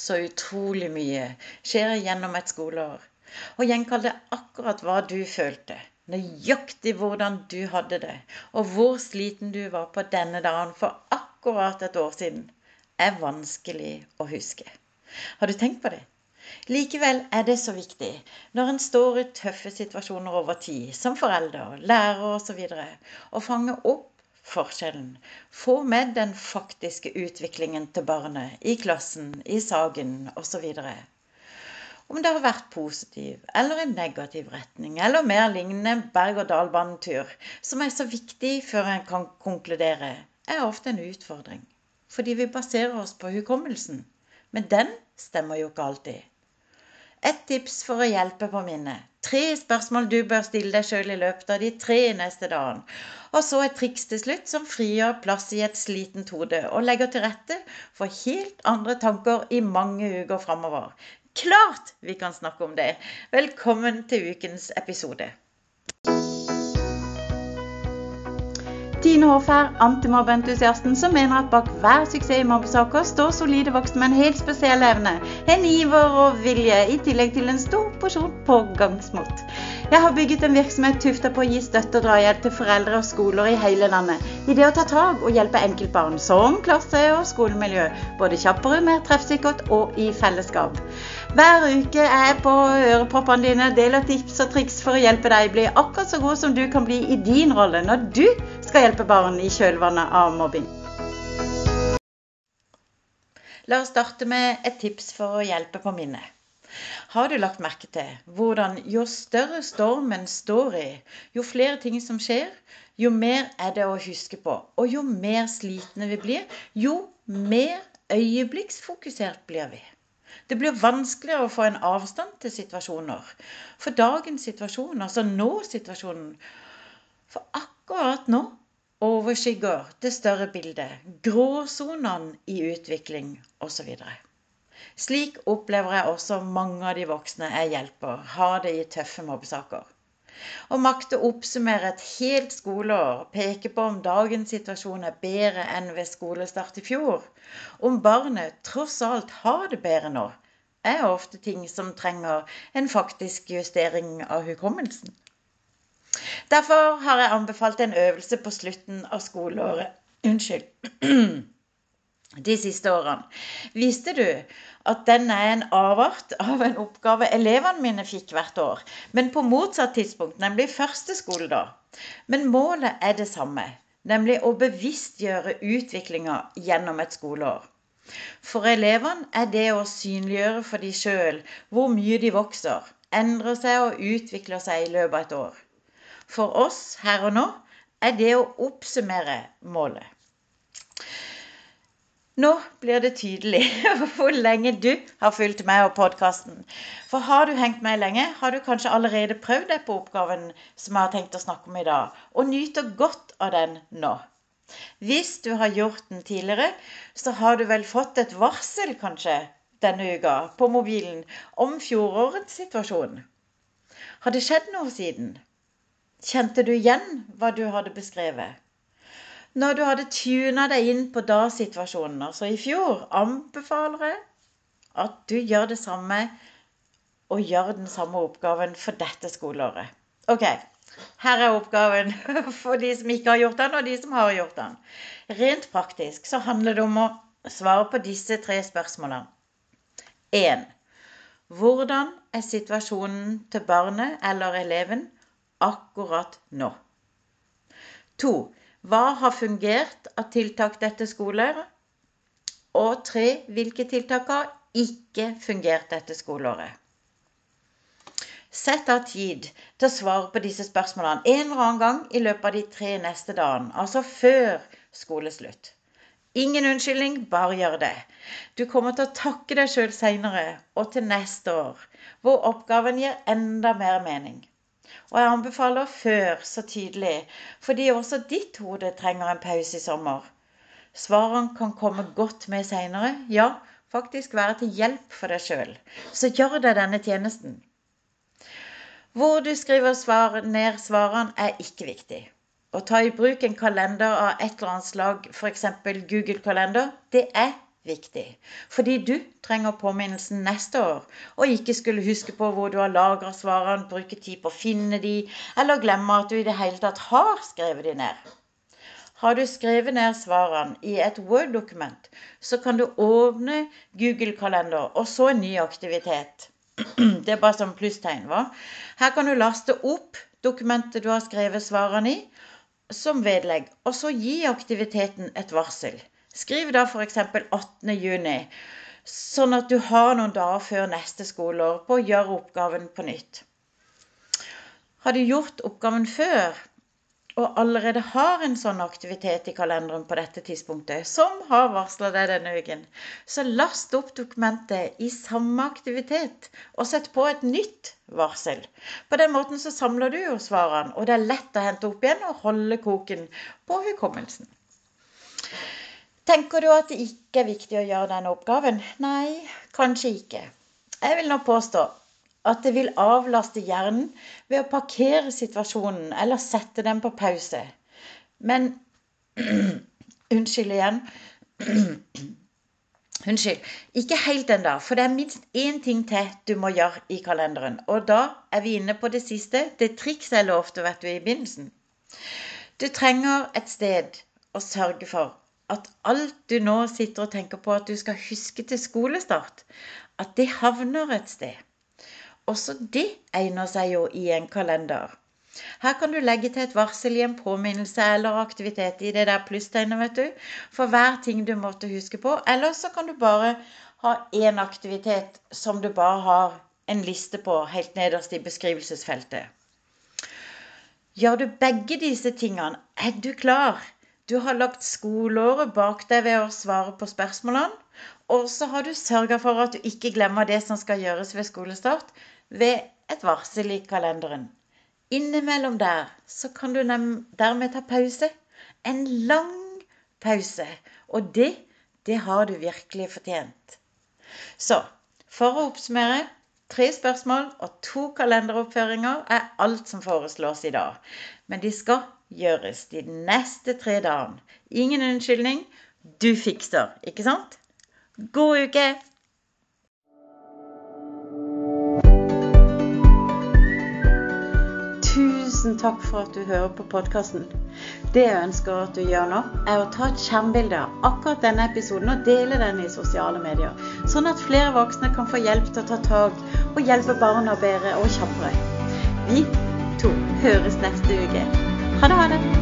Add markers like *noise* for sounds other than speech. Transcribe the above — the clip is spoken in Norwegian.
så utrolig mye skjer gjennom et skoleår. Og gjenkall det akkurat hva du følte. Nøyaktig hvordan du hadde det, og hvor sliten du var på denne dagen for akkurat et år siden, er vanskelig å huske. Har du tenkt på det? Likevel er det så viktig når en står i tøffe situasjoner over tid, som forelder, lærer osv., å fange opp forskjellen. Få med den faktiske utviklingen til barnet i klassen, i saken osv. Om det har vært positiv eller en negativ retning, eller mer lignende berg-og-dal-banetur, som er så viktig før en kan konkludere, er ofte en utfordring. Fordi vi baserer oss på hukommelsen. Men den stemmer jo ikke alltid. Et tips for å hjelpe på minnet. Tre spørsmål du bør stille deg sjøl i løpet av de tre neste dagene. Og så et triks til slutt som frigjør plass i et slitent hode og legger til rette for helt andre tanker i mange uker framover. Klart vi kan snakke om det! Velkommen til ukens episode. Tine Håfær, antimobbeentusiasten som mener at bak hver suksess i mobbesaker står solide voksne med en helt spesiell evne, en iver og vilje, i tillegg til en stor porsjon pågangsmot. Jeg har bygget en virksomhet tufta på å gi støtte og drahjelp til foreldre og skoler i hele landet. I det å ta tak og hjelpe enkeltbarn, som klasse- og skolemiljø, både kjappere, mer treffsikkert og i fellesskap. Hver uke er jeg på øreproppene dine, deler tips og triks for å hjelpe deg bli akkurat så god som du kan bli i din rolle når du skal hjelpe barn i kjølvannet av mobbing. La oss starte med et tips for å hjelpe på minnet. Har du lagt merke til hvordan jo større stormen står i, jo flere ting som skjer, jo mer er det å huske på. Og jo mer slitne vi blir, jo mer øyeblikksfokusert blir vi. Det blir vanskeligere å få en avstand til situasjoner. For dagens situasjon, altså nå-situasjonen For akkurat nå overskygger det større bildet, gråsonene i utvikling osv. Slik opplever jeg også mange av de voksne jeg hjelper, har det i tøffe mobbesaker. Å makte å oppsummere et helt skoleår, peke på om dagens situasjon er bedre enn ved skolestart i fjor, om barnet tross alt har det bedre nå, er ofte ting som trenger en faktisk justering av hukommelsen. Derfor har jeg anbefalt en øvelse på slutten av skoleåret. Unnskyld. *clears throat* De siste årene. Visste du at den er en avart av en oppgave elevene mine fikk hvert år, men på motsatt tidspunkt, nemlig første skoledag. Men målet er det samme, nemlig å bevisstgjøre utviklinga gjennom et skoleår. For elevene er det å synliggjøre for de sjøl hvor mye de vokser, endrer seg og utvikler seg i løpet av et år. For oss her og nå er det å oppsummere målet. Nå blir det tydelig *laughs* hvor lenge du har fulgt med og podkasten. For har du hengt med lenge, har du kanskje allerede prøvd deg på oppgaven som jeg har tenkt å snakke om i dag, og nyter godt av den nå. Hvis du har gjort den tidligere, så har du vel fått et varsel, kanskje, denne uka på mobilen om fjorårets situasjon. Har det skjedd noe siden? Kjente du igjen hva du hadde beskrevet? Når du hadde tuna deg inn på da-situasjonen, altså i fjor, anbefaler jeg at du gjør det samme og gjør den samme oppgaven for dette skoleåret. Ok, her er oppgaven *laughs* for de som ikke har gjort den, og de som har gjort den. Rent praktisk så handler det om å svare på disse tre spørsmålene. 1. Hvordan er situasjonen til barnet eller eleven akkurat nå? 2. Hva har fungert av tiltak dette skoleåret? Og tre, Hvilke tiltak har ikke fungert dette skoleåret? Sett av tid til å svare på disse spørsmålene en eller annen gang i løpet av de tre neste dagene, altså før skoleslutt. Ingen unnskyldning, bare gjør det. Du kommer til å takke deg sjøl seinere og til neste år, hvor oppgaven gir enda mer mening. Og jeg anbefaler før så tydelig, fordi også ditt hode trenger en pause i sommer. Svarene kan komme godt med seinere, ja, faktisk være til hjelp for deg sjøl. Så gjør deg denne tjenesten. Hvor du skriver svar, ned svarene, er ikke viktig. Å ta i bruk en kalender av et eller annet slag, f.eks. Google-kalender, det er viktig. Fordi du trenger påminnelsen neste år, og ikke skulle huske på hvor du har lagra svarene, bruke tid på å finne de, eller glemme at du i det hele tatt har skrevet de ned. Har du skrevet ned svarene i et Word-dokument, så kan du åpne Google-kalender og så en ny aktivitet. *clears throat* Det er bare som plusstegn. hva? Her kan du laste opp dokumentet du har skrevet svarene i, som vedlegg, og så gi aktiviteten et varsel. Skriv da f.eks. 18.6, sånn at du har noen dager før neste skoleår på å gjøre oppgaven på nytt. Har du gjort oppgaven før, og allerede har en sånn aktivitet i kalenderen på dette tidspunktet, som har varsla deg denne uken, så last opp dokumentet i samme aktivitet og sett på et nytt varsel. På den måten så samler du jo svarene, og det er lett å hente opp igjen og holde koken på hukommelsen. Tenker du at det ikke er viktig å gjøre denne oppgaven? Nei, kanskje ikke. Jeg vil nå påstå at det vil avlaste hjernen ved å parkere situasjonen eller sette den på pause. Men *clears throat* Unnskyld igjen. *clears throat* Unnskyld. Ikke helt ennå, for det er minst én ting til du må gjøre i kalenderen. Og da er vi inne på det siste, det trikset jeg lovte vet du, i begynnelsen. Du trenger et sted å sørge for at alt du nå sitter og tenker på at du skal huske til skolestart, at det havner et sted. Også det egner seg jo i en kalender. Her kan du legge til et varsel i en påminnelse eller aktivitet i det der plusstegnet, vet du, for hver ting du måtte huske på. Eller så kan du bare ha én aktivitet som du bare har en liste på helt nederst i beskrivelsesfeltet. Gjør du begge disse tingene, er du klar. Du har lagt skoleåret bak deg ved å svare på spørsmålene. Og så har du sørga for at du ikke glemmer det som skal gjøres ved skolestart ved et varsel i kalenderen. Innimellom der så kan du dermed ta pause. En lang pause. Og det, det har du virkelig fortjent. Så for å oppsummere Tre spørsmål og to kalenderoppføringer er alt som foreslås i dag. Men de skal gjøres de neste tre dagene. Ingen unnskyldning. Du fikser, ikke sant? God uke! Tusen takk for at du hører på podkasten. Det jeg ønsker at du gjør nå, er å ta et skjermbilde av akkurat denne episoden og dele den i sosiale medier, sånn at flere voksne kan få hjelp til å ta tak og hjelpe barna bedre og kjappere. Vi to høres neste uke. Ha det, ha det.